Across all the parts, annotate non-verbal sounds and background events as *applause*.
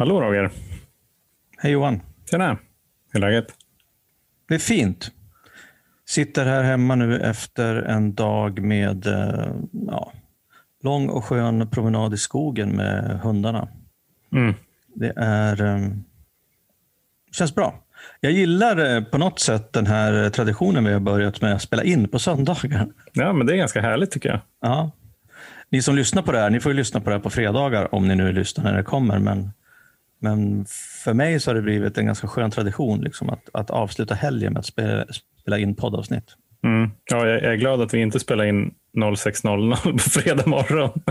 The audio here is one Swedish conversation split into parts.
hallå Roger. Hej Johan. Tjena. Hur är läget? Det är fint. Sitter här hemma nu efter en dag med eh, ja, lång och skön promenad i skogen med hundarna. Mm. Det är, eh, känns bra. Jag gillar eh, på något sätt den här traditionen vi har börjat med att spela in på söndagar. Ja, men det är ganska härligt tycker jag. Ja. Ni som lyssnar på det här, ni får ju lyssna på det här på fredagar om ni nu lyssnar när det kommer. Men, men för mig så har det blivit en ganska skön tradition liksom, att, att avsluta helgen med att spela, spela in poddavsnitt. Mm. Ja, jag är glad att vi inte spelar in 06.00 *laughs* på fredag morgon. *laughs*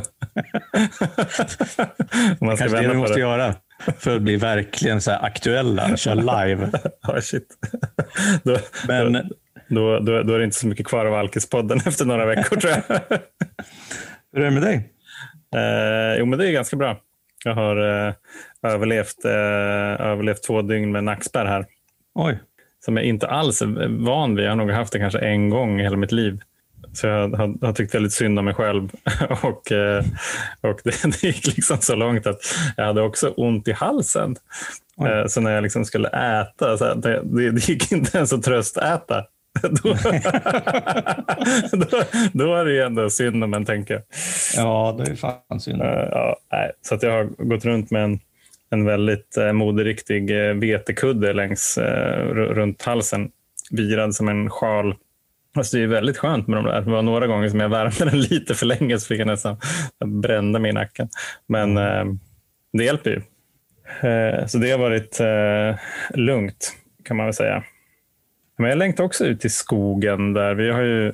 Man ska Kanske det vi måste det. göra för att bli verkligen så aktuella, köra live. *laughs* ja, shit. Då, Men, då, då, då, är det inte så mycket kvar av Alkispodden efter några veckor tror jag. Hur är det med dig? Eh, jo, men det är ganska bra. Jag har eh, överlevt, eh, överlevt två dygn med nackspärr här. Oj. Som jag inte alls är van vid. Jag har nog haft det kanske en gång i hela mitt liv. Så jag har, har tyckt väldigt synd om mig själv. *laughs* och eh, och det, det, gick liksom så långt att jag hade också ont i halsen. Eh, så när jag liksom skulle äta, så det, det gick inte ens att tröstäta. *laughs* då, *laughs* då, då är det ju ändå synd om en, tänker. Ja, det är fan synd. Uh, ja, nej. Så att jag har gått runt med en, en väldigt uh, moderiktig uh, vetekudde längs, runt halsen, virad som en sjal. Alltså det är väldigt skönt med de där. Det var några gånger som jag värmde den *laughs* lite för länge så fick jag nästan brände mig i nacken. Men mm. det hjälper ju. Så det har varit lugnt kan man väl säga. Men jag längtar också ut i skogen där. Vi har ju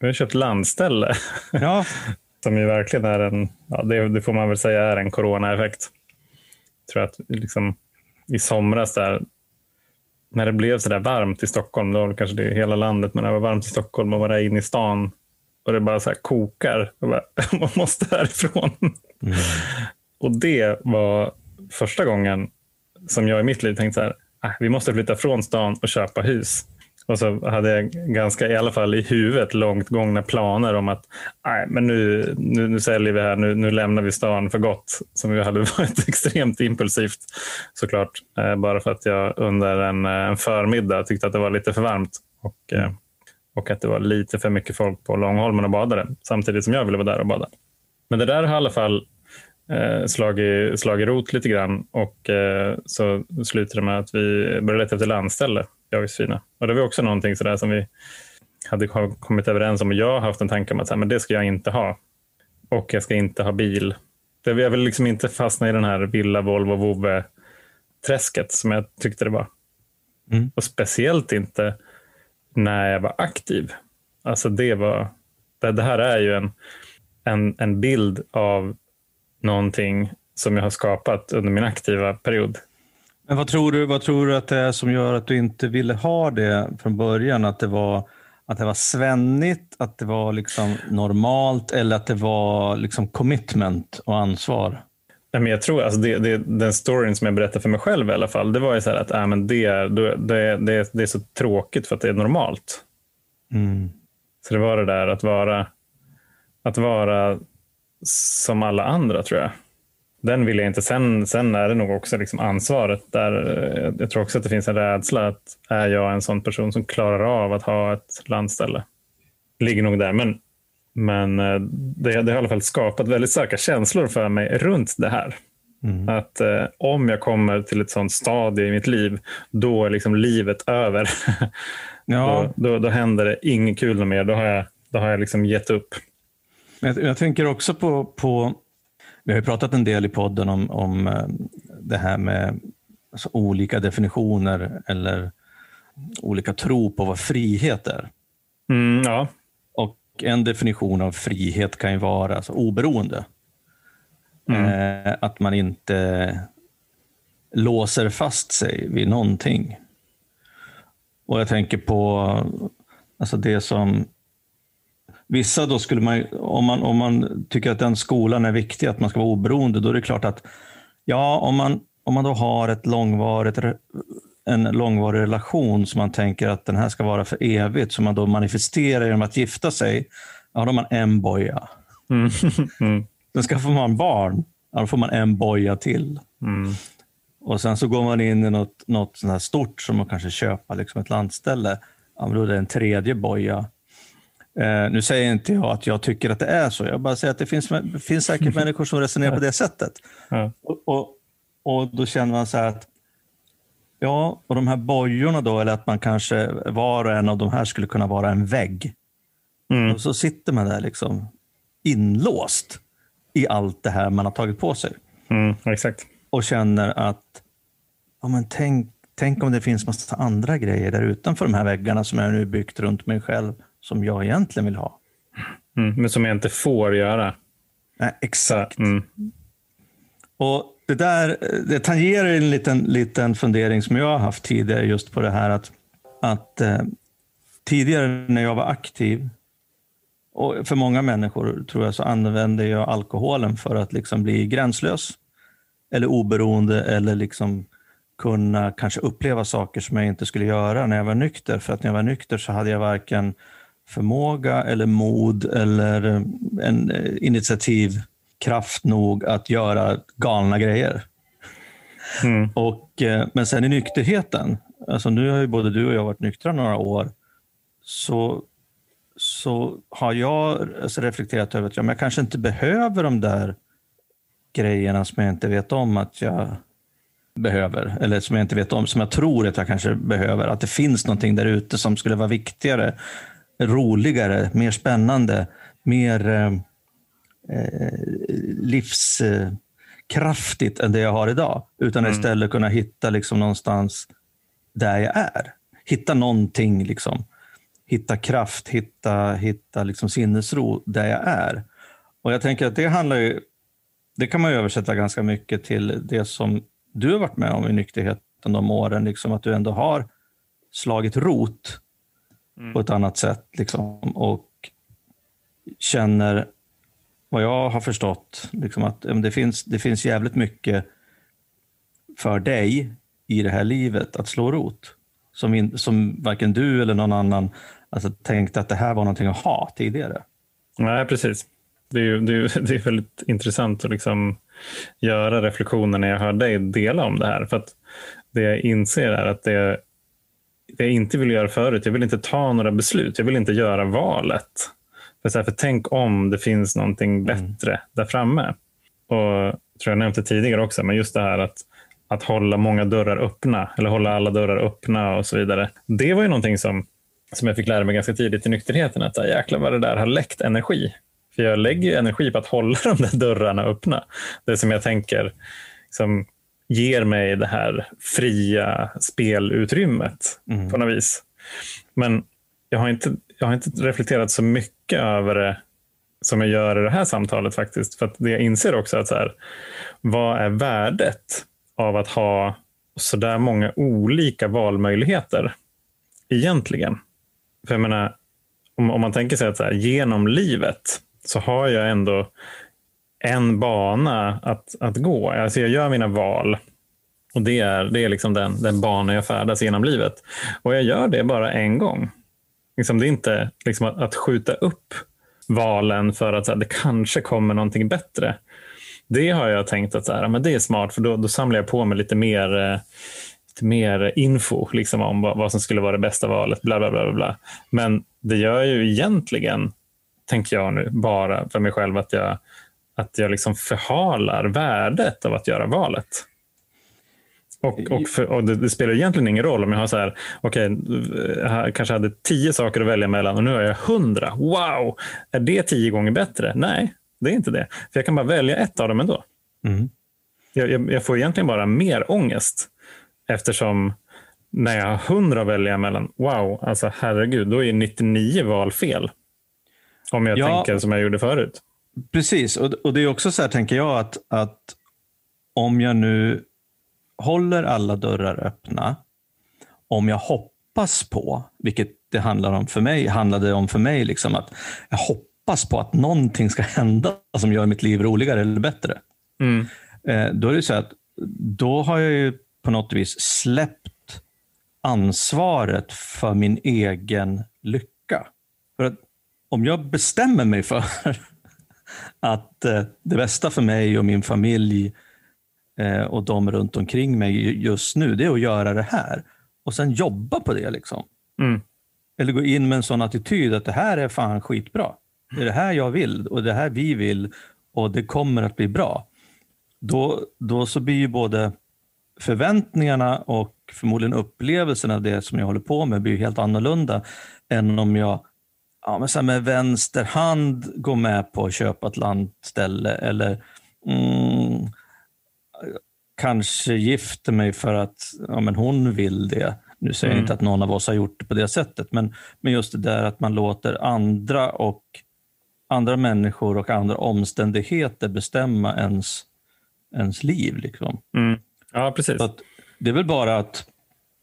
vi har köpt landställe. Ja. *laughs* Som ju verkligen är en, ja, det, det får man väl säga är en coronaeffekt. Jag tror att liksom, i somras där, när det blev så där varmt i Stockholm, då kanske det är hela landet, men när det var varmt i Stockholm och var där inne i stan och det bara så kokar. Bara, *laughs* man måste härifrån. Mm. och det var första gången som jag i mitt liv tänkte så här, Ah, vi måste flytta från stan och köpa hus. Och så hade jag ganska, i alla fall i huvudet, långt gångna planer om att nej, men nu, nu, nu säljer vi här, nu, nu lämnar vi stan för gott. Som ju hade *laughs* varit extremt impulsivt såklart. Eh, bara för att jag under en, eh, en förmiddag tyckte att det var lite för varmt. Och, eh, och att det var lite för mycket folk på Långholmen och badade. Samtidigt som jag ville vara där och bada. Men det där har i alla fall eh, slagit, slagit rot lite grann och eh, så slutade det med att vi började leta efter landställe jag är fina. Och det var också någonting sådär som vi hade kommit överens om. Och jag har haft en tanke om att här, men det ska jag inte ha. Och jag ska inte ha bil. Jag vill liksom inte fastna i den här villa, Volvo, vovve träsket som jag tyckte det var. Mm. Och speciellt inte när jag var aktiv. Alltså det var, det, det här är ju en, en, en bild av någonting som jag har skapat under min aktiva period. Men vad tror, du, vad tror du att det är som gör att du inte ville ha det från början? Att det var, att det var svennigt, att det var liksom normalt eller att det var liksom commitment och ansvar? Men jag tror, alltså det, det, den storyn som jag berättade för mig själv i alla fall, det var ju så att äh, men det, det, det, det är så tråkigt för att det är normalt. Mm. Så det var det där att vara, att vara som alla andra tror jag den vill jag inte. Sen, sen är det nog också liksom ansvaret. där. Jag tror också att det finns en rädsla att är jag en sån person som klarar av att ha ett landställe? Ligger nog där. Men, men eh, det, det har i alla fall skapat väldigt starka känslor för mig runt det här. Mm. Att eh, om jag kommer till ett sånt stadie i mitt liv, då är liksom livet över. *laughs* ja. då, då, då händer det inget kul mer. Då har jag, då har jag liksom gett upp. Jag, jag tänker också på, på vi har pratat en del i podden om, om eh, det här med alltså, olika definitioner eller olika tro på vad frihet är. Mm, ja. Och En definition av frihet kan ju vara alltså, oberoende. Mm. Eh, att man inte låser fast sig vid någonting. Och Jag tänker på alltså det som Vissa då skulle man, om man, om man tycker att den skolan är viktig, att man ska vara oberoende, då är det klart att ja, om man, om man då har ett långvarigt, en långvarig relation som man tänker att den här ska vara för evigt, som man då manifesterar genom att gifta sig, ja, då har man en boja. Mm. *laughs* mm. Sen skaffar man barn, ja, då får man en boja till. Mm. Och sen så går man in i något, något sånt här stort som man kanske köper, liksom ett landställe. Ja, då är det en tredje boja. Eh, nu säger inte jag att jag tycker att det är så. Jag bara säger att det finns, finns säkert *laughs* människor som resonerar på det sättet. Ja. Och, och, och då känner man så här att Ja, och de här bojorna då, eller att man kanske var och en av de här skulle kunna vara en vägg. Mm. Och så sitter man där liksom inlåst i allt det här man har tagit på sig. Mm, exakt. Och känner att, ja men tänk, tänk om det finns massa andra grejer där utanför de här väggarna som jag nu byggt runt mig själv, som jag egentligen vill ha. Mm, men som jag inte får göra. Nej, exakt. Mm. Och det där det tangerar en liten, liten fundering som jag har haft tidigare just på det här att, att eh, tidigare när jag var aktiv och för många människor tror jag så använde jag alkoholen för att liksom bli gränslös eller oberoende eller liksom kunna kanske uppleva saker som jag inte skulle göra när jag var nykter. För att när jag var nykter så hade jag varken förmåga eller mod eller eh, en eh, initiativkraft nog att göra galna grejer. Mm. Och, eh, men sen i nykterheten, alltså nu har ju både du och jag varit nyktra några år, så, så har jag alltså reflekterat över att ja, men jag kanske inte behöver de där grejerna som jag inte vet om att jag behöver, eller som jag inte vet om, som jag tror att jag kanske behöver. Att det finns någonting där ute som skulle vara viktigare, roligare, mer spännande, mer eh, eh, livskraftigt än det jag har idag. Utan Mm. istället kunna hitta liksom någonstans där jag är. Hitta någonting, liksom. hitta kraft, hitta, hitta liksom sinnesro där jag är. Och jag tänker att det handlar ju, det kan man ju översätta ganska mycket till det som du har varit med om i nykterheten de åren, liksom att du ändå har slagit rot på ett annat sätt liksom, och känner, vad jag har förstått, liksom att det, finns, det finns jävligt mycket för dig i det här livet att slå rot. Som, in, som varken du eller någon annan alltså, tänkte att det här var någonting att ha tidigare. Nej, precis. Det är, ju, det, är, *laughs* det är väldigt intressant att liksom göra reflektioner när jag hör dig dela om det här. För att det jag inser är att det, det jag inte vill göra förut, jag vill inte ta några beslut. Jag vill inte göra valet. För, så här, för tänk om det finns någonting bättre där framme. Och tror jag nämnde tidigare också, men just det här att, att hålla många dörrar öppna, eller hålla alla dörrar öppna och så vidare. Det var ju någonting som, som jag fick lära mig ganska tidigt i nykterheten, att jäklar vad det där har läckt energi. För jag lägger ju energi på att hålla *laughs* de där dörrarna öppna. Det som jag tänker som ger mig det här fria spelutrymmet Mm. på något vis. Men jag har, inte, jag har inte reflekterat så mycket över det som jag gör i det här samtalet faktiskt. För att det jag inser också att så här, vad är värdet av att ha så där många olika valmöjligheter egentligen? För jag menar, om, om man tänker sig att så här, genom livet så har jag ändå en bana att, att gå. Alltså jag gör mina val och det är, det är liksom den, den bana jag färdas genom livet. Och jag gör det bara en gång. Liksom det är inte liksom att, att skjuta upp valen för att så här, det kanske kommer någonting bättre. Det har jag tänkt att så här, men det är smart för då, då samlar jag på mig lite mer, eh, lite mer info liksom, om vad, vad som skulle vara det bästa valet. Bla, bla, bla, bla. Men det gör jag ju egentligen, tänker jag nu, bara för mig själv att jag, att jag liksom förhalar värdet av att göra valet. Och, och, för, och det, det spelar egentligen ingen roll om jag har så här, okej, jag kanske hade tio saker att välja mellan och nu har jag hundra. Wow! Är det tio gånger bättre? Nej, det är inte det. För jag kan bara välja ett av dem ändå. Mm. Jag, jag, jag får egentligen bara mer ångest eftersom när jag har hundra att välja mellan, wow, alltså herregud, då är 99 val fel. Om jag Ja. tänker som jag gjorde förut. Precis, och, och det är också så här tänker jag att, att om jag nu håller alla dörrar öppna, om jag hoppas på, vilket det handlar om för mig, handlade om för mig, liksom att jag hoppas på att någonting ska hända som gör mitt liv roligare eller bättre. Mm. Eh, då är det så att då har jag ju på något vis släppt ansvaret för min egen lycka. För att om jag bestämmer mig för att eh, det bästa för mig och min familj eh, och de runt omkring mig just nu, det är att göra det här. Och sen jobba på det. liksom. Mm. Eller gå in med en sån attityd att det här är fan skitbra. Det är det här jag vill och det här vi vill och det kommer att bli bra. Då, då så blir ju både förväntningarna och förmodligen upplevelsen av det som jag håller på med blir helt annorlunda än om jag ja, men så med vänster hand går med på att köpa ett landställe eller mm, kanske gifter mig för att ja, men hon vill det. Nu säger jag Mm. inte att någon av oss har gjort det på det sättet, men, men just det där att man låter andra och andra människor och andra omständigheter bestämma ens, ens liv. Liksom. Mm. Ja, precis. Det är väl bara att,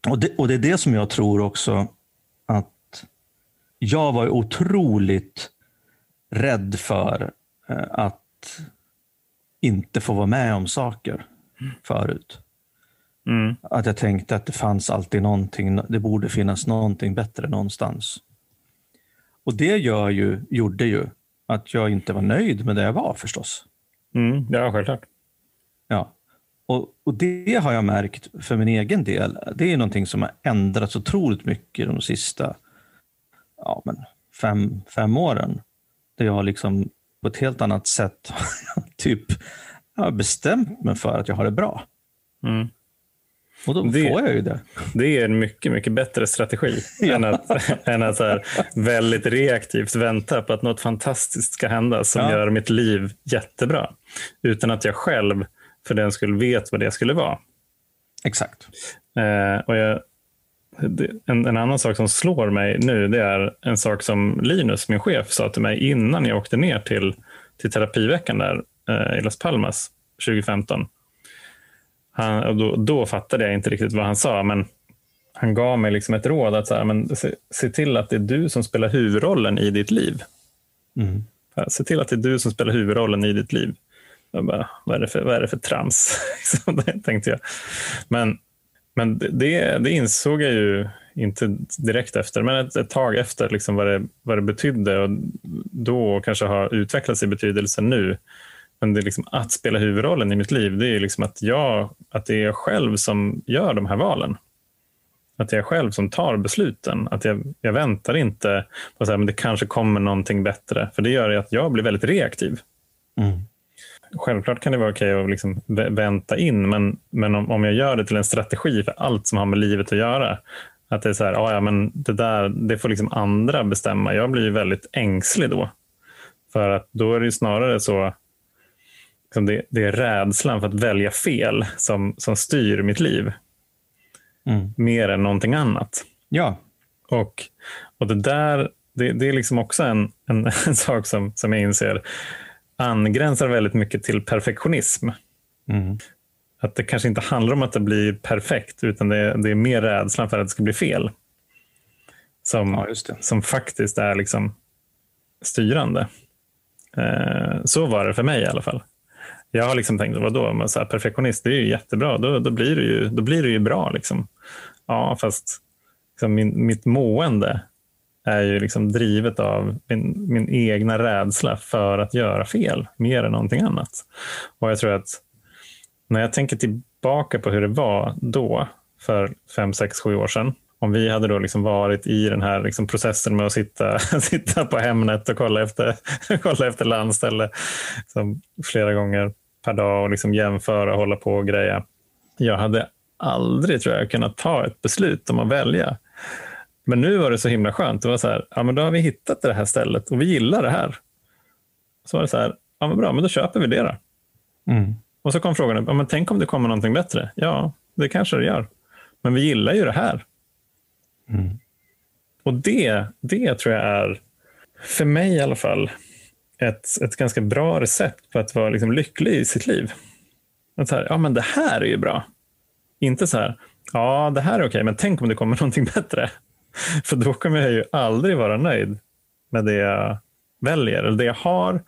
och det, och det är det som jag tror också jag var otroligt rädd för eh, att inte få vara med om saker förut. Mm. Att jag tänkte att det fanns alltid någonting, det borde finnas någonting bättre någonstans. Och det gör ju, gjorde ju att jag inte var nöjd med det jag var förstås. Mm. Ja, självklart. Ja. Och, och det har jag märkt för min egen del. Det är någonting som har ändrats otroligt mycket de sista ja, men fem, fem åren. Där jag liksom på ett helt annat sätt *laughs* typ jag har bestämt mig för att jag har det bra. Mm. Och då Det- får jag ju det. Det är en mycket, mycket bättre strategi *laughs* än att, än att så här, väldigt reaktivt vänta på att något fantastiskt ska hända som Ja. gör mitt liv jättebra. Utan att jag själv för den skull vet vad det skulle vara. Exakt. Eh, och jag, en, en annan sak som slår mig nu det är en sak som Linus, min chef, sa till mig innan jag åkte ner till, till terapiveckan där eh, i Las Palmas 2015. Han, då, då fattade jag inte riktigt vad han sa, men han gav mig liksom ett råd att så här, men se, se till att det är du som spelar huvudrollen i ditt liv. Mm. Se till att det är du som spelar huvudrollen i ditt liv. Jag bara, vad, är det för, vad är det för trams? *laughs* Tänkte jag. Men, men det, det insåg jag ju inte direkt efter, men ett, ett tag efter liksom vad, det, vad det betydde och då kanske har utvecklats i betydelse nu. Men det är liksom att spela huvudrollen i mitt liv, det är liksom att, jag, att det är jag själv som gör de här valen. Att det är jag själv som tar besluten. Att jag, jag väntar inte på att det kanske kommer någonting bättre. För det gör att jag blir väldigt reaktiv. Mm. Självklart kan det vara okej att liksom vä- vänta in, men, men om, om jag gör det till en strategi för allt som har med livet att göra. Att det är så här, "Ah, ja, men det där det får liksom andra bestämma. Jag blir ju väldigt ängslig då. För att då är det snarare så, liksom det, det är rädslan för att välja fel som, som styr mitt liv Mm. mer än någonting annat. Ja, Och, och det där det, det är liksom också en, en, *laughs* en sak som, som jag inser angränsar väldigt mycket till perfektionism. mm. Att det kanske inte handlar om att det blir perfekt, utan det, det är mer rädslan för att det ska bli fel. Som, ja som faktiskt är liksom styrande. Eh, så var det för mig i alla fall. Jag har liksom tänkt, vadå, men så här, perfektionist, det är ju jättebra. Då, då, blir, det ju, då blir det ju bra. Liksom. Ja, fast liksom, min, mitt mående är ju liksom drivet av min, min egna rädsla för att göra fel, mer än någonting annat. Och jag tror att när jag tänker tillbaka på hur det var då, för fem, sex, sju år sedan, om vi hade då liksom varit i den här liksom processen med att sitta, *laughs* sitta på Hemnet och kolla efter, *laughs* kolla efter landställe som flera gånger per dag och liksom jämföra och hålla på och greja. Jag hade aldrig tror jag kunnat ta ett beslut om att välja. Men nu var det så himla skönt. Det var så här, ja, men då har vi hittat det här stället och vi gillar det här. Så var det så här, ja men bra, men då köper vi det då. Mm. Och så kom frågan, ja, men tänk om det kommer någonting bättre? Ja, det kanske det gör. Men vi gillar ju det här. Mm. Och det, det tror jag är, för mig i alla fall, ett, ett ganska bra recept på att vara liksom lycklig i sitt liv. Att så här, ja men det här är ju bra. Inte så här, ja det här är okej, men tänk om det kommer *laughs* någonting bättre. *laughs* För då kommer jag ju aldrig vara nöjd med det jag väljer, eller det jag har,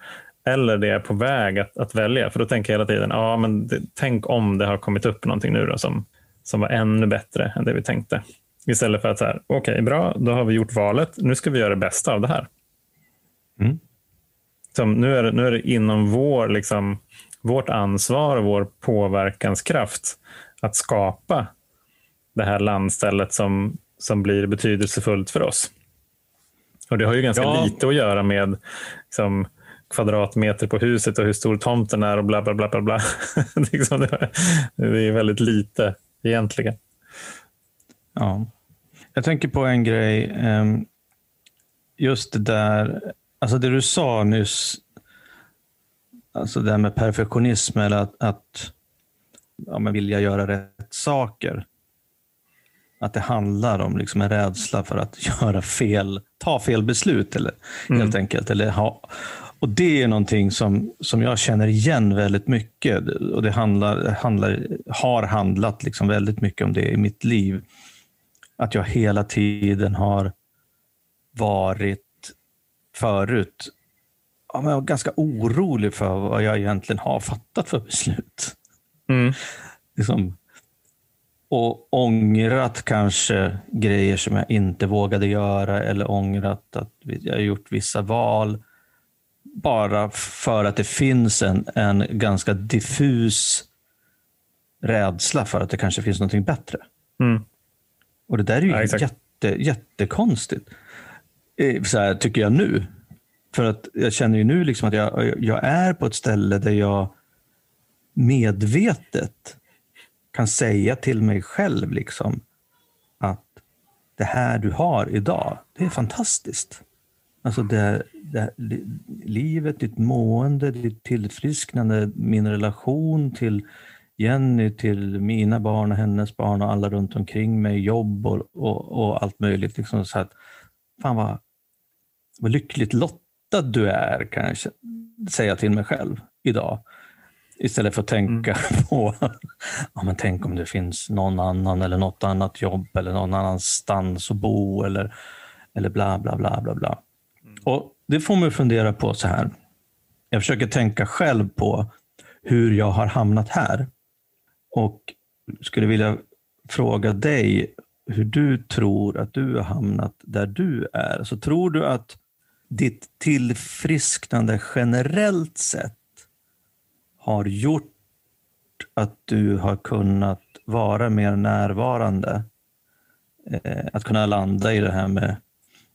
eller det jag är på väg att, att välja. För då tänker jag hela tiden, ja men det, tänk om det har kommit upp någonting nu då som, som var ännu bättre än det vi tänkte. Istället för att så här, okej bra, då har vi gjort valet, nu ska vi göra det bästa av det här. Mm. Som, nu, är det, nu är det inom vår, liksom, vårt ansvar och vår påverkanskraft att skapa det här landstället som, som blir betydelsefullt för oss. Och Det har ju ganska ja. lite att göra med liksom, kvadratmeter på huset och hur stor tomten är och bla bla bla. bla, bla. *laughs* Liksom, det är väldigt lite egentligen. Ja. Jag tänker på en grej. Ehm, just det där, alltså det du sa nyss, alltså det här med perfektionism eller att, att ja, men vilja göra rätt saker. Att det handlar om liksom en rädsla för att *laughs* göra fel, ta fel beslut eller, mm. helt enkelt. Eller ha, och Det är någonting som, som jag känner igen väldigt mycket. Och Det handlar, handlar, har handlat liksom väldigt mycket om det i mitt liv. Att jag hela tiden har varit förut ja, men jag var ganska orolig för vad jag egentligen har fattat för beslut. Mm. Liksom, och ångrat kanske grejer som jag inte vågade göra eller ångrat att jag har gjort vissa val. Bara för att det finns en, en ganska diffus rädsla för att det kanske finns någonting bättre. Mm. Och det där är ju ja, jätte, jättekonstigt, eh, så här, tycker jag nu. För att jag känner ju nu liksom att jag, jag är på ett ställe där jag medvetet kan säga till mig själv liksom att det här du har idag, det är fantastiskt. Alltså det, det, livet, ditt mående, ditt tillfrisknande, min relation till Jenny, till mina barn och hennes barn och alla runt omkring mig, jobb och, och, och allt möjligt. Liksom så att, fan vad, vad lyckligt lottad du är, kan jag säga till mig själv idag. Istället för att tänka mm. *laughs* på, ja, men tänk om det finns någon annan eller något annat jobb eller någon annanstans att bo eller, eller bla bla bla bla bla. Mm. Och Det får mig att fundera på så här. Jag försöker tänka själv på hur jag har hamnat här. Och skulle vilja fråga dig hur du tror att du har hamnat där du är. Så tror du att ditt tillfrisknande generellt sett har gjort att du har kunnat vara mer närvarande? Eh, att kunna landa i det här med,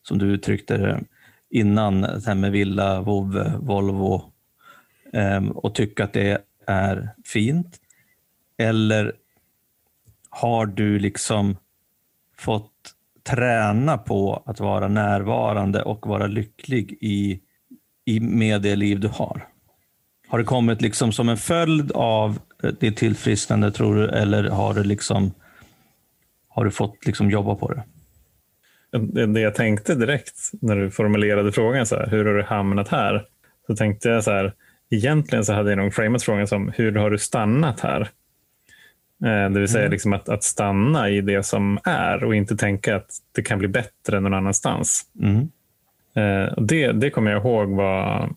som du uttryckte det innan, det här med villa, vovve, Volvo eh, och tycka att det är fint? Eller har du liksom fått träna på att vara närvarande och vara lycklig i, i, med det liv du har? Har det kommit liksom som en följd av ditt tillfrisknande tror du, eller har du, liksom, har du fått liksom jobba på det? Det jag tänkte direkt när du formulerade frågan, så här, hur har du hamnat här? Så tänkte jag så här, egentligen så hade jag nog framat frågan som, hur har du stannat här? Eh, det vill säga mm. liksom att, att, stanna i det som är och inte tänka att det kan bli bättre någon annanstans. Mm. Eh, det, det kommer jag ihåg var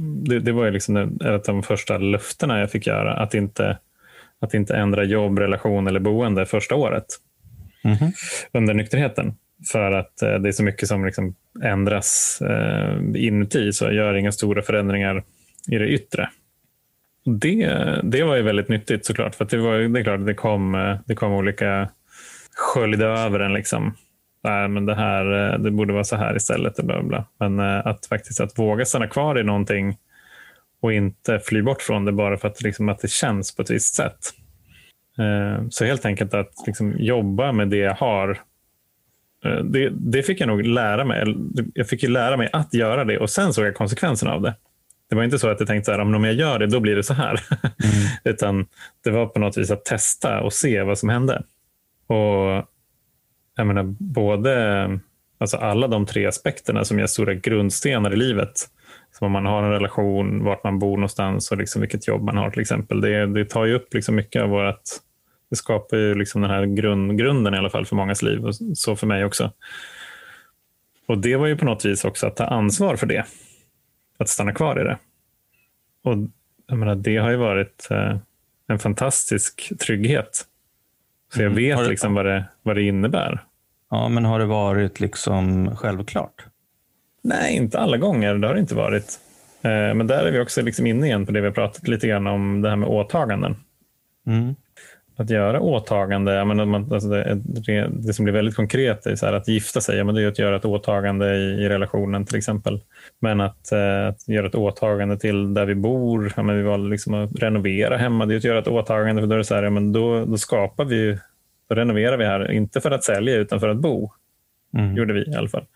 det, det var ju liksom ett av de första löftena jag fick göra. Att inte, att inte ändra jobb, relation eller boende första året mm -hmm. under nykterheten. För att eh, det är så mycket som liksom ändras eh, inuti, så jag gör inga stora förändringar i det yttre. Det, det var ju väldigt nyttigt såklart, för det, var, det är klart det kom, eh, det kom olika sköljde över en. Liksom nej, men det, här, eh, det borde vara så här istället. Bla bla. Men eh, att faktiskt att våga stanna kvar i någonting och inte fly bort från det bara för att, liksom, att det känns på ett visst sätt. Eh, så helt enkelt att liksom, jobba med det jag har. Det, det, fick jag nog lära mig. Jag fick ju lära mig att göra det och sen såg jag konsekvenserna av det. Det var inte så att jag tänkte att om jag gör det, då blir det så här. Mm. *laughs* Utan det var på något vis att testa och se vad som hände. Och jag menar, både alltså alla de tre aspekterna som är stora grundstenar i livet. Som om man har en relation, vart man bor någonstans och liksom vilket jobb man har till exempel. Det, det tar ju upp liksom mycket av vårt... Det skapar ju liksom den här grund, grunden i alla fall för mångas liv och så för mig också. Och det var ju på något vis också att ta ansvar för det. Att stanna kvar i det. Och jag menar, Det har ju varit eh, en fantastisk trygghet så jag mm. vet mm. liksom vad, det, vad det innebär. Ja, men har det varit liksom självklart? Nej, inte alla gånger. Det har det inte varit. Eh, men där är vi också liksom inne igen på det vi har pratat lite grann om, det här med åtaganden. Mm. Att göra åtagande, menar, man, alltså det, det, som blir väldigt konkret är så att gifta sig, men det är att göra ett åtagande i, i relationen till exempel. Men att, eh, att, göra ett åtagande till där vi bor, ja, men vi valde liksom att renovera hemma, det är att göra ett åtagande, för då, är det så här, ja, men då, då skapar vi, då renoverar vi här, inte för att sälja utan för att bo. Mm. gjorde vi i alla fall.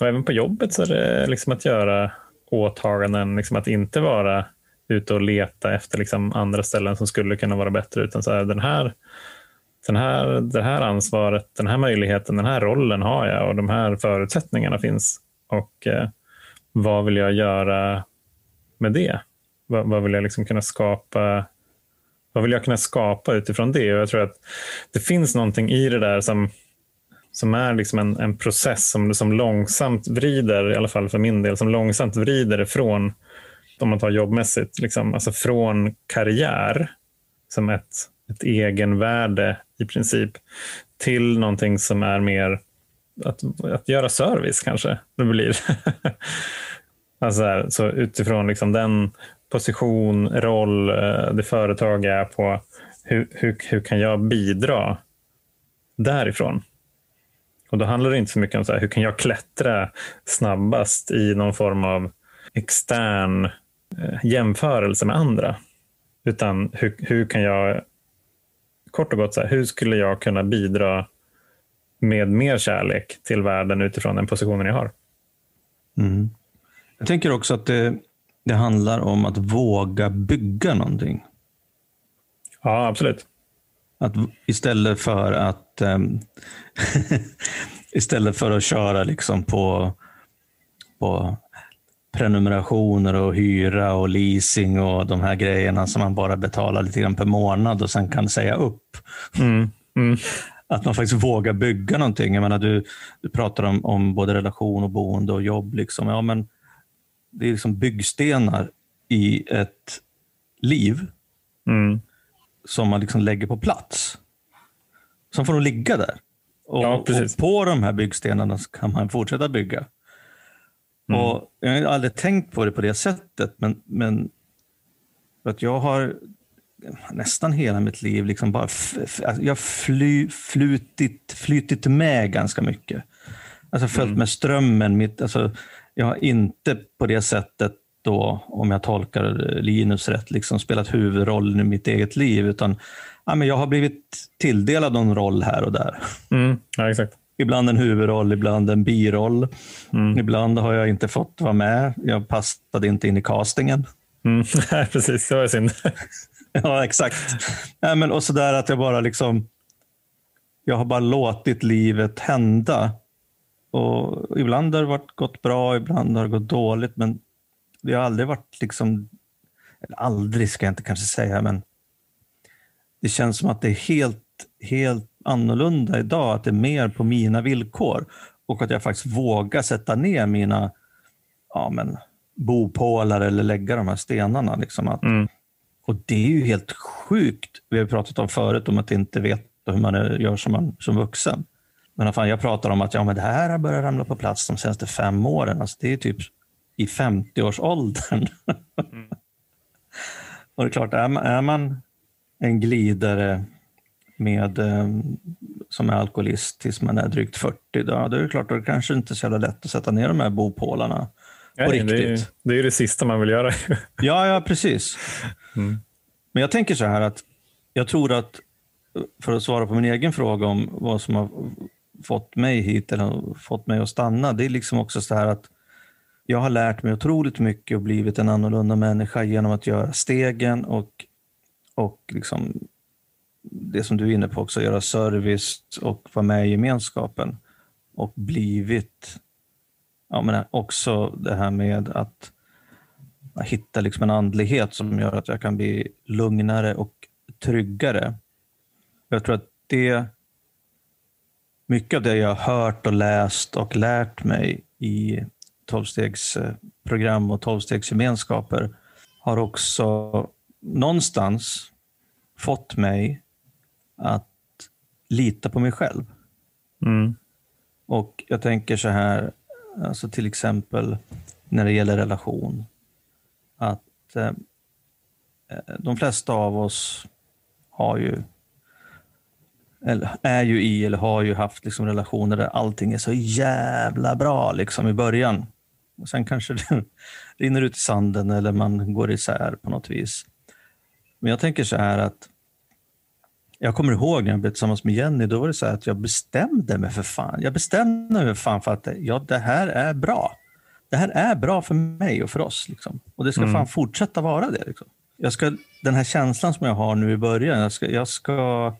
Och även på jobbet så är det liksom att göra åtaganden, liksom att inte vara ute och leta efter liksom andra ställen som skulle kunna vara bättre, utan så här, den här, den här, det här ansvaret, den här möjligheten, den här rollen har jag och de här förutsättningarna finns. Och eh, vad vill jag göra med det? Vad, vad vill jag liksom kunna skapa? Vad vill jag kunna skapa utifrån det? Och jag tror att det finns någonting i det där som som är liksom en, en process som, som långsamt vrider, i alla fall för min del, som långsamt vrider ifrån, om man tar jobbmässigt, liksom, alltså från karriär som ett, ett egenvärde i princip, till någonting som är mer att, att göra service kanske. Det blir. *laughs* alltså här, så utifrån liksom den position, roll, eh, det företag jag är på, hur, hur, hur kan jag bidra därifrån? Och då handlar det inte så mycket om så här, hur kan jag klättra snabbast i någon form av extern jämförelse med andra. Utan hur, hur kan jag, kort och gott, så här, hur skulle jag kunna bidra med mer kärlek till världen utifrån den positionen jag har? Mm. Jag tänker också att det, det handlar om att våga bygga någonting. Ja, absolut. Att istället för att um, *laughs* istället för att köra liksom på, på prenumerationer och hyra och leasing och de här grejerna som man bara betalar lite grann per månad och sen kan säga upp. Mm. Mm. Att man faktiskt vågar bygga någonting. Jag menar, du, du pratar om, om både relation och boende och jobb. Liksom. Ja, men det är liksom byggstenar i ett liv. Mm som man liksom lägger på plats. Som får de ligga där. Och, ja, och, på de här byggstenarna kan man fortsätta bygga. Mm. Och Jag har aldrig tänkt på det på det sättet, men, men att jag har nästan hela mitt liv liksom bara alltså jag fly, flutit, flytit med ganska mycket. Alltså följt mm. med strömmen. Mitt, alltså, jag har inte på det sättet då, om jag tolkar Linus rätt, liksom spelat huvudrollen i mitt eget liv. Utan ja, men jag har blivit tilldelad någon roll här och där. Mm, ja, exakt. Ibland en huvudroll, ibland en biroll. Mm. Ibland har jag inte fått vara med. Jag passade inte in i castingen. Mm. *laughs* precis, det var synd. *laughs* ja, exakt. Ja, men, och sådär att jag bara liksom jag har bara låtit livet hända. Och ibland har det varit gått bra, ibland har det gått dåligt. Men det har aldrig varit liksom, eller aldrig ska jag inte kanske säga, men det känns som att det är helt, helt annorlunda idag, att det är mer på mina villkor och att jag faktiskt vågar sätta ner mina ja, men, bopålar eller lägga de här stenarna. Liksom att, mm. Och det är ju helt sjukt. Vi har pratat om förut om att inte veta hur man gör som, man, som vuxen. Men fan, jag pratar om att ja, men det här har börjat ramla på plats de senaste fem åren. Alltså, det är typ i 50-årsåldern. Mm. *laughs* och det är klart, är man, är man en glidare med, eh, som är alkoholist tills man är drygt 40, då, då är det klart att det kanske inte är så jävla lätt att sätta ner de här bopålarna på Nej, riktigt. Det är, det är det sista man vill göra. ja, ja, precis. Mm. Men jag tänker så här att jag tror att, för att svara på min egen fråga om vad som har fått mig hit eller fått mig att stanna, det är liksom också så här att jag har lärt mig otroligt mycket och blivit en annorlunda människa genom att göra stegen och, och liksom det som du är inne på också, göra service och vara med i gemenskapen. Och blivit ja, men också det här med att hitta liksom en andlighet som gör att jag kan bli lugnare och tryggare. Jag tror att det mycket av det jag har hört och läst och lärt mig i tolvstegsprogram och tolvstegsgemenskaper har också någonstans fått mig att lita på mig själv. Mm. Och jag tänker så här, alltså till exempel när det gäller relation. att eh, de flesta av oss har ju eller är ju i eller har ju haft liksom relationer där allting är så jävla bra liksom i början. Och sen kanske det *laughs* rinner ut i sanden eller man går isär på något vis. Men jag tänker så här att jag kommer ihåg när jag blev tillsammans med Jenny, då var det så att jag bestämde mig för fan. Jag bestämde mig för fan för att ja, det här är bra. Det här är bra för mig och för oss. Liksom. Och det ska mm. fan fortsätta vara det. Liksom. Jag ska, den här känslan som jag har nu i början, jag ska, jag ska,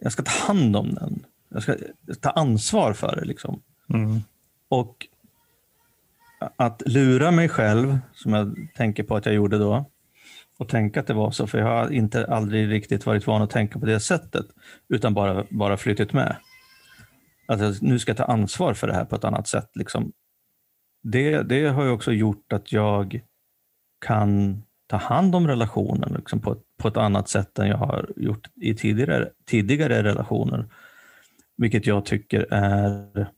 jag ska ta hand om den. Jag ska ta ansvar för det. Liksom. Mm. Och att lura mig själv, som jag tänker på att jag gjorde då, och tänka att det var så, för jag har inte aldrig riktigt varit van att tänka på det sättet, utan bara, bara flyttat med. Att nu ska jag ta ansvar för det här på ett annat sätt. Liksom. Det, det har ju också gjort att jag kan ta hand om relationen liksom, på, ett, på ett annat sätt än jag har gjort i tidigare, tidigare relationer. Vilket jag tycker är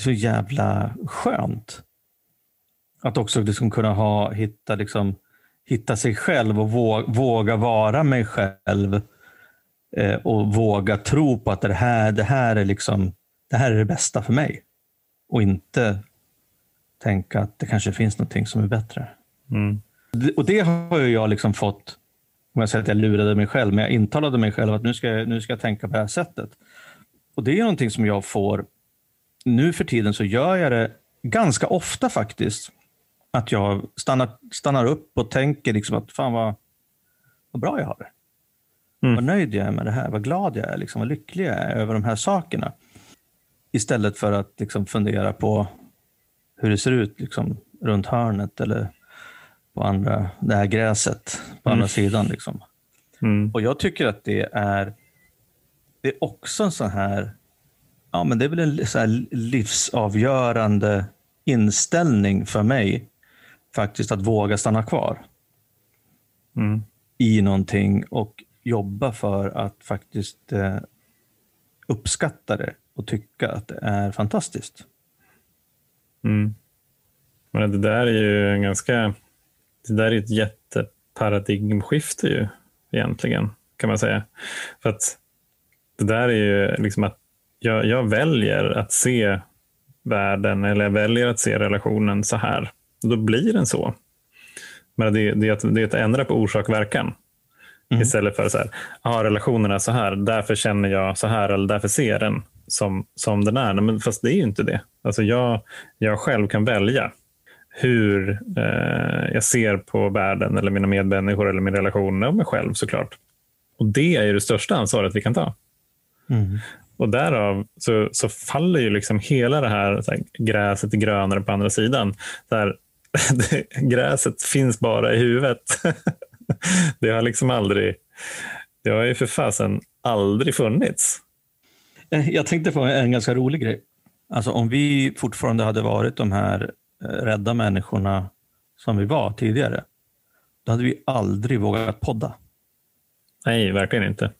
så jävla skönt. Att också liksom kunna ha, hitta liksom, hitta sig själv och våga, vara mig själv eh, och våga tro på att det här, det, här är liksom, det här är det bästa för mig. Och inte tänka att det kanske finns någonting som är bättre. Mm. Och det har jag liksom fått, om jag säger att jag lurade mig själv, men jag intalade mig själv att nu ska, jag, nu ska jag tänka på det här sättet. Och det är någonting som jag får, nu för tiden så gör jag det ganska ofta faktiskt att jag stannar, stannar upp och tänker liksom att fan vad, vad bra jag har det. Mm. Vad nöjd jag är med det här, vad glad jag är, liksom, vad lycklig jag är över de här sakerna. Istället för att liksom, fundera på hur det ser ut liksom, runt hörnet eller på andra, det här gräset på mm. andra sidan. Liksom. Mm. Och Jag tycker att det är, det är också en sån här, ja men det är väl en så livsavgörande inställning för mig faktiskt att våga stanna kvar mm. i någonting och jobba för att faktiskt eh, uppskatta det och tycka att det är fantastiskt. Mm. Men det där är ju en ganska, det där är ett jätteparadigmskifte ju egentligen kan man säga. För att det där är ju liksom att jag, jag väljer att se världen eller jag väljer att se relationen så här. Då blir den så. Men det, det, är att, det är att ändra på orsak och verkan. Mm. Istället för så här, ah, relationerna är så här, därför känner jag så här eller därför ser jag den som, som den är. Men fast det är ju inte det. Alltså jag, jag själv kan välja hur eh, jag ser på världen eller mina medmänniskor eller min relation och mig själv såklart. Och det är ju det största ansvaret vi kan ta. Mm. Och därav så, så faller ju liksom hela det här, här gräset är grönare på andra sidan. Där *laughs* gräset finns bara i huvudet. *laughs* det har liksom aldrig, det har ju för fasen aldrig funnits. Eh, jag tänkte på en ganska rolig grej. Alltså om vi fortfarande hade varit de här eh, rädda människorna som vi var tidigare, då hade vi aldrig vågat podda. Nej, verkligen inte.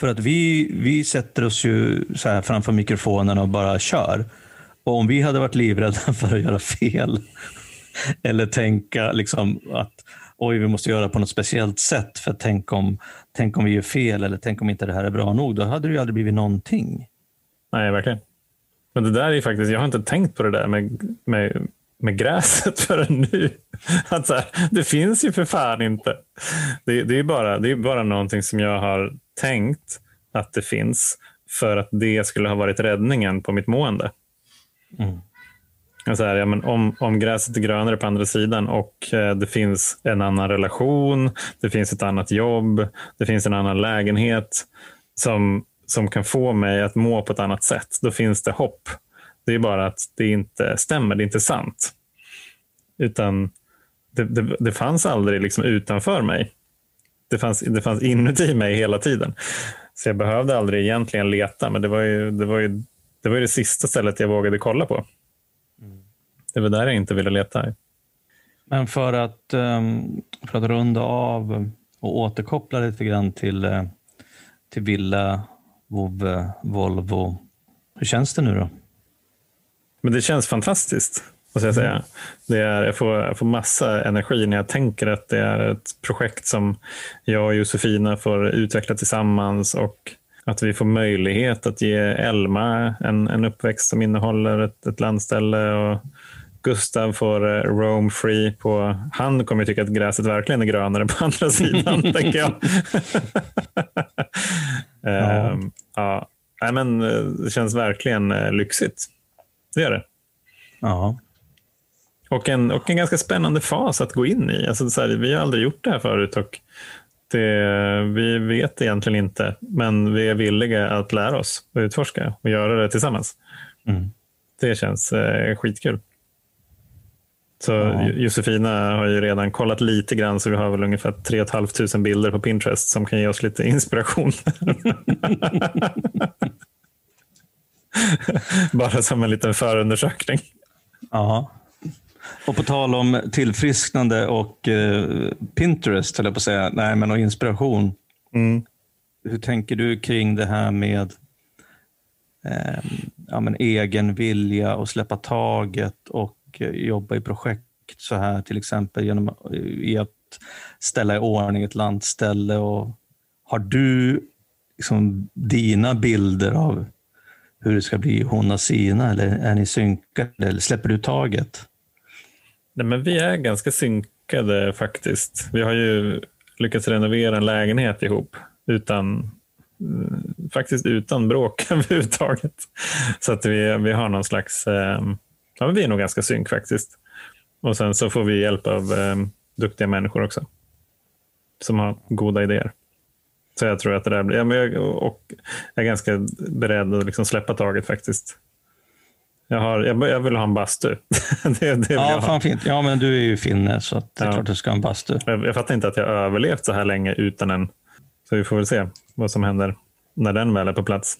För att vi, vi sätter oss ju så framför mikrofonen och bara kör. Och om vi hade varit livrädda *laughs* för att göra fel eller tänka liksom att oj, vi måste göra på något speciellt sätt för tänk om, tänk om vi gör fel eller tänk om inte det här är bra nog. Då hade det ju aldrig blivit någonting. Nej, verkligen. Men det där är faktiskt, jag har inte tänkt på det där med, med, med gräset *laughs* förrän nu. Att så här, det finns ju för fan inte. Det, det, är bara, det är bara någonting som jag har tänkt att det finns för att det skulle ha varit räddningen på mitt mående. Mm. Så här, ja, men om, om gräset är grönare på andra sidan och eh, det finns en annan relation, det finns ett annat jobb, det finns en annan lägenhet som, som kan få mig att må på ett annat sätt, då finns det hopp. Det är bara att det inte stämmer, det är inte sant. Utan det, det, det fanns aldrig liksom utanför mig. Det fanns, det fanns inuti mig hela tiden. Så jag behövde aldrig egentligen leta, men det var ju det, var ju, det, var ju det sista stället jag vågade kolla på. Det var där jag inte ville leta. Men för att, ehm, för att runda av och återkoppla lite grann till, eh, till Villa, Vove, Volvo. Hur känns det nu då? Men det känns fantastiskt. Måste jag, säga. Det är, jag, får, jag får massa energi när jag tänker att det är ett projekt som jag och Josefina får utveckla tillsammans och att vi får möjlighet att ge Elma en, en uppväxt som innehåller ett, ett landställe. Och Gustav får eh, roam free på... Han kommer tycka att gräset verkligen är grönare på andra *laughs* sidan, tänker jag. *laughs* *laughs* ja. Uh, ja. Nej, men eh, det känns verkligen uh, lyxigt. Det gör det. Ja. Och en, och en ganska spännande fas att gå in i. Alltså, så här, vi har aldrig gjort det här förut och det, vi vet egentligen inte, men vi är villiga att lära oss och utforska och göra det tillsammans. Mm. Det känns eh, skitkul. Så ja. Josefina har ju redan kollat lite grann så vi har väl ungefär 3 500 bilder på Pinterest som kan ge oss lite inspiration. *laughs* Bara som en liten förundersökning. Ja. Och på tal om tillfrisknande och eh, Pinterest, höll jag på att säga, nej men och inspiration. Mm. Hur tänker du kring det här med eh, ja, men egen vilja och släppa taget och Eh, jobba i projekt så här till exempel genom eh, i att ställa i ordning ett landställe. Och har du liksom, dina bilder av hur det ska bli hon och sina eller är ni synkade eller släpper du taget? Nej, men vi är ganska synkade faktiskt. Vi har ju lyckats renovera en lägenhet ihop utan eh, faktiskt utan bråk *laughs* överhuvudtaget. Så att vi, vi har någon slags, eh, ja, vi är nog ganska synk faktiskt. Och sen så får vi hjälp av eh, duktiga människor också. Som har goda idéer. Så jag tror att det där blir, ja, men jag, och jag är ganska beredd att liksom släppa taget faktiskt. Jag, har, jag, vill ha en bastu. *laughs* det, det ja, fan fint. Ja, men du är ju finne så det är ja. klart du ska ha en bastu. Jag, jag fattar inte att jag har överlevt så här länge utan en. Så vi får väl se vad som händer när den väl är på plats.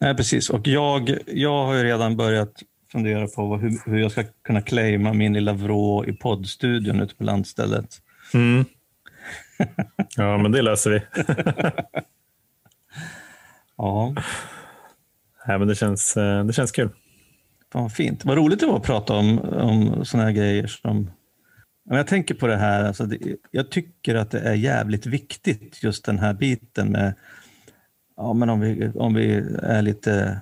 Nej, precis. Och jag, jag har ju redan börjat fundera på hur, hur jag ska kunna claima min lilla vrå i poddstudion ute på landstället. Mm. *laughs* Ja, men det löser vi. *laughs* ja. Nej, men det, känns, eh, det känns kul. Fan, fint. Vad roligt det var att prata om, om sådana här grejer. Som, jag tänker på det här, alltså det, jag tycker att det är jävligt viktigt just den här biten med, ja, men om, vi, om vi är lite,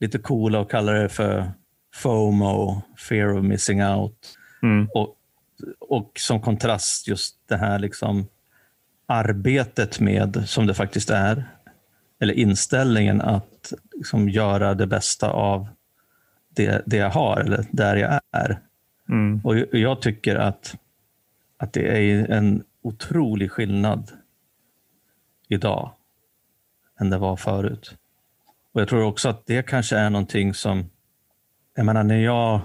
lite coola och kallar det för FOMO, fear of missing out. Mm. Och, och som kontrast just det här liksom arbetet med, som det faktiskt är, eller inställningen att liksom göra det bästa av det, det jag har eller där jag är. Mm. Och jag tycker att, att det är en otrolig skillnad idag än det var förut. Och Jag tror också att det kanske är någonting som, jag menar när jag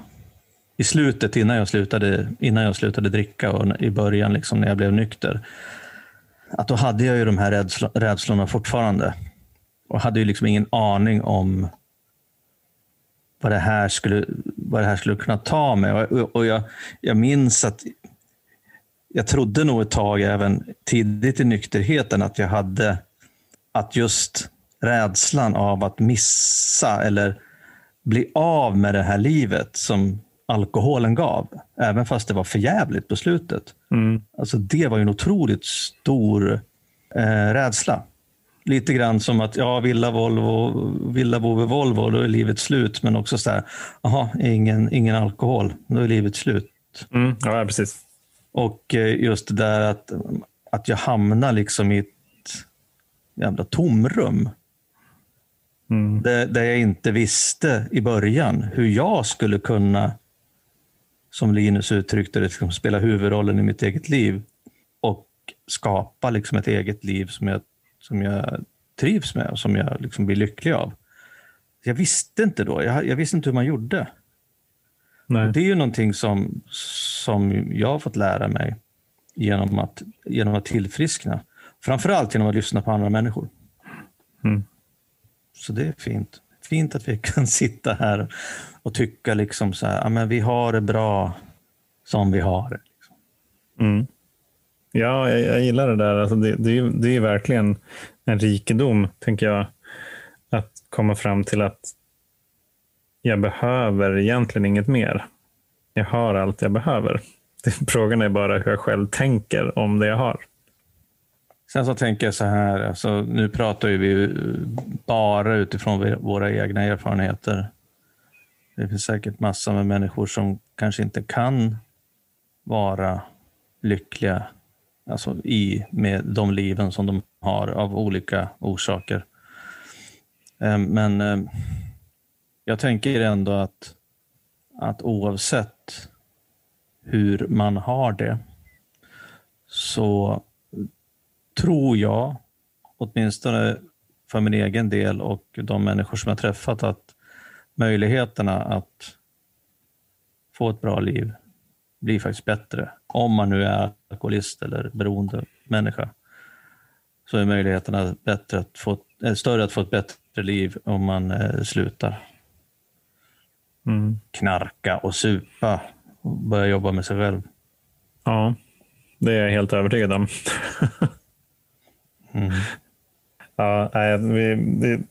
i slutet innan jag slutade, innan jag slutade dricka och i början liksom när jag blev nykter, att då hade jag ju de här rädslorna fortfarande och hade ju liksom ingen aning om vad det här skulle, vad det här skulle kunna ta mig. Och, och jag, jag minns att jag trodde nog ett tag, även tidigt i nykterheten, att jag hade att just rädslan av att missa eller bli av med det här livet som alkoholen gav, även fast det var förjävligt på slutet. Mm. Alltså det var en otroligt stor eh, rädsla lite grann som att ja, Villa Volvo, Villa Vove Volvo, då är livet slut. Men också så här, aha, ingen, ingen alkohol, då är livet slut. Mm, ja, precis. Och eh, just det där att, att jag hamnar liksom i ett jävla tomrum. Mm. Där, där jag inte visste i början hur jag skulle kunna, som Linus uttryckte det, liksom spela huvudrollen i mitt eget liv och skapa liksom ett eget liv som jag som jag trivs med och som jag liksom blir lycklig av. Jag visste inte då. Jag, jag visste inte hur man gjorde. Det är ju någonting som, som jag har fått lära mig genom att, genom att tillfriskna. Framförallt genom att lyssna på andra människor. Mm. Så det är fint. Fint att vi *laughs* kan sitta här och tycka liksom så här, ja, men vi har det bra som vi har det. Liksom. Mm. Ja, jag, jag, gillar det där. Alltså det, det, det är verkligen en rikedom, tänker jag. Att komma fram till att jag behöver egentligen inget mer. jag har allt jag behöver. *laughs* Frågan är bara hur jag själv tänker om det jag har. Sen så tänker jag så här, alltså, nu pratar vi bara utifrån våra egna erfarenheter. Det finns säkert massor med människor som kanske inte kan vara lyckliga alltså i med de liven som de har av olika orsaker. Eh, men eh, jag tänker ändå att, att oavsett hur man har det så tror jag, åtminstone för min egen del och de människor som jag träffat, att möjligheterna att få ett bra liv blir faktiskt bättre. Om man nu är alkoholist eller beroende människa så är möjligheterna bättre att få, äh, större att få ett bättre liv om man äh, slutar mm. knarka och supa och börja jobba med sig själv. Ja, det är jag helt övertygad om. *laughs* mm. Ja, nej, vi, det,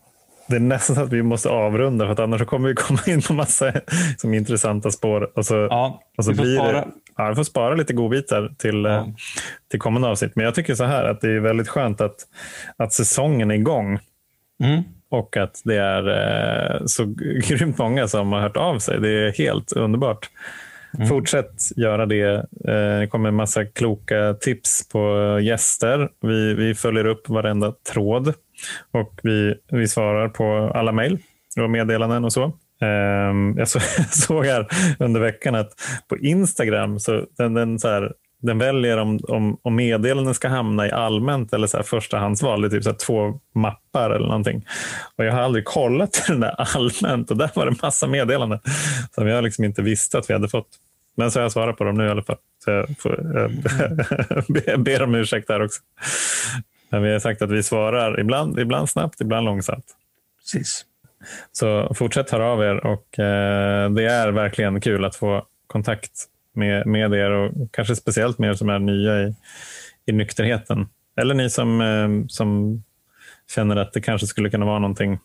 det är nästan så att vi måste avrunda för att annars kommer vi komma in på massa som intressanta spår. Och så, ja, och så blir spara. Det, ja, vi får spara lite godbitar till, ja. till kommande avsnitt. Men jag tycker så här att det är väldigt skönt att, att säsongen är igång. Mm. Och att det är eh, så grymt många som har hört av sig. Det är helt underbart. Mm. Fortsätt göra det. Eh, det kommer en massa kloka tips på gäster. Vi, vi följer upp varenda tråd och vi, vi svarar på alla mejl och meddelanden och så. Ehm, *laughs* jag såg här under veckan att på Instagram så den, den, så här, den väljer om, om, om meddelanden ska hamna i allmänt eller så här förstahandsval. Det är typ så två mappar eller någonting. Och jag har aldrig kollat *laughs* den där allmänt och där var det massa meddelanden som jag liksom inte visste att vi hade fått. Men så har jag svarat på dem nu i alla fall. Så jag får, *laughs* jag ber om ursäkt där också. Men vi har sagt att vi svarar ibland, ibland snabbt, ibland långsamt. Precis. Så fortsätt höra av er och eh, det är verkligen kul att få kontakt med, med er och kanske speciellt med er som är nya i, i nykterheten. Eller ni som, eh, som känner att det kanske skulle kunna vara någonting,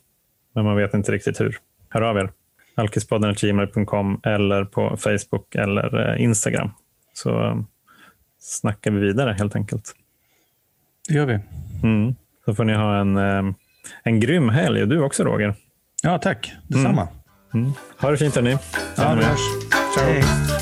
men man vet inte riktigt hur. Hör av er. alkispodden.gmail.com eller på Facebook eller eh, Instagram. Så eh, snackar vi vidare helt enkelt. Det gör vi. Mm. Så får ni ha en, en grym helg. Du också Roger. Ja, tack. Detsamma. Mm. Mm. Ha det fint hörni. Ja, vi hörs. Ciao. Hej.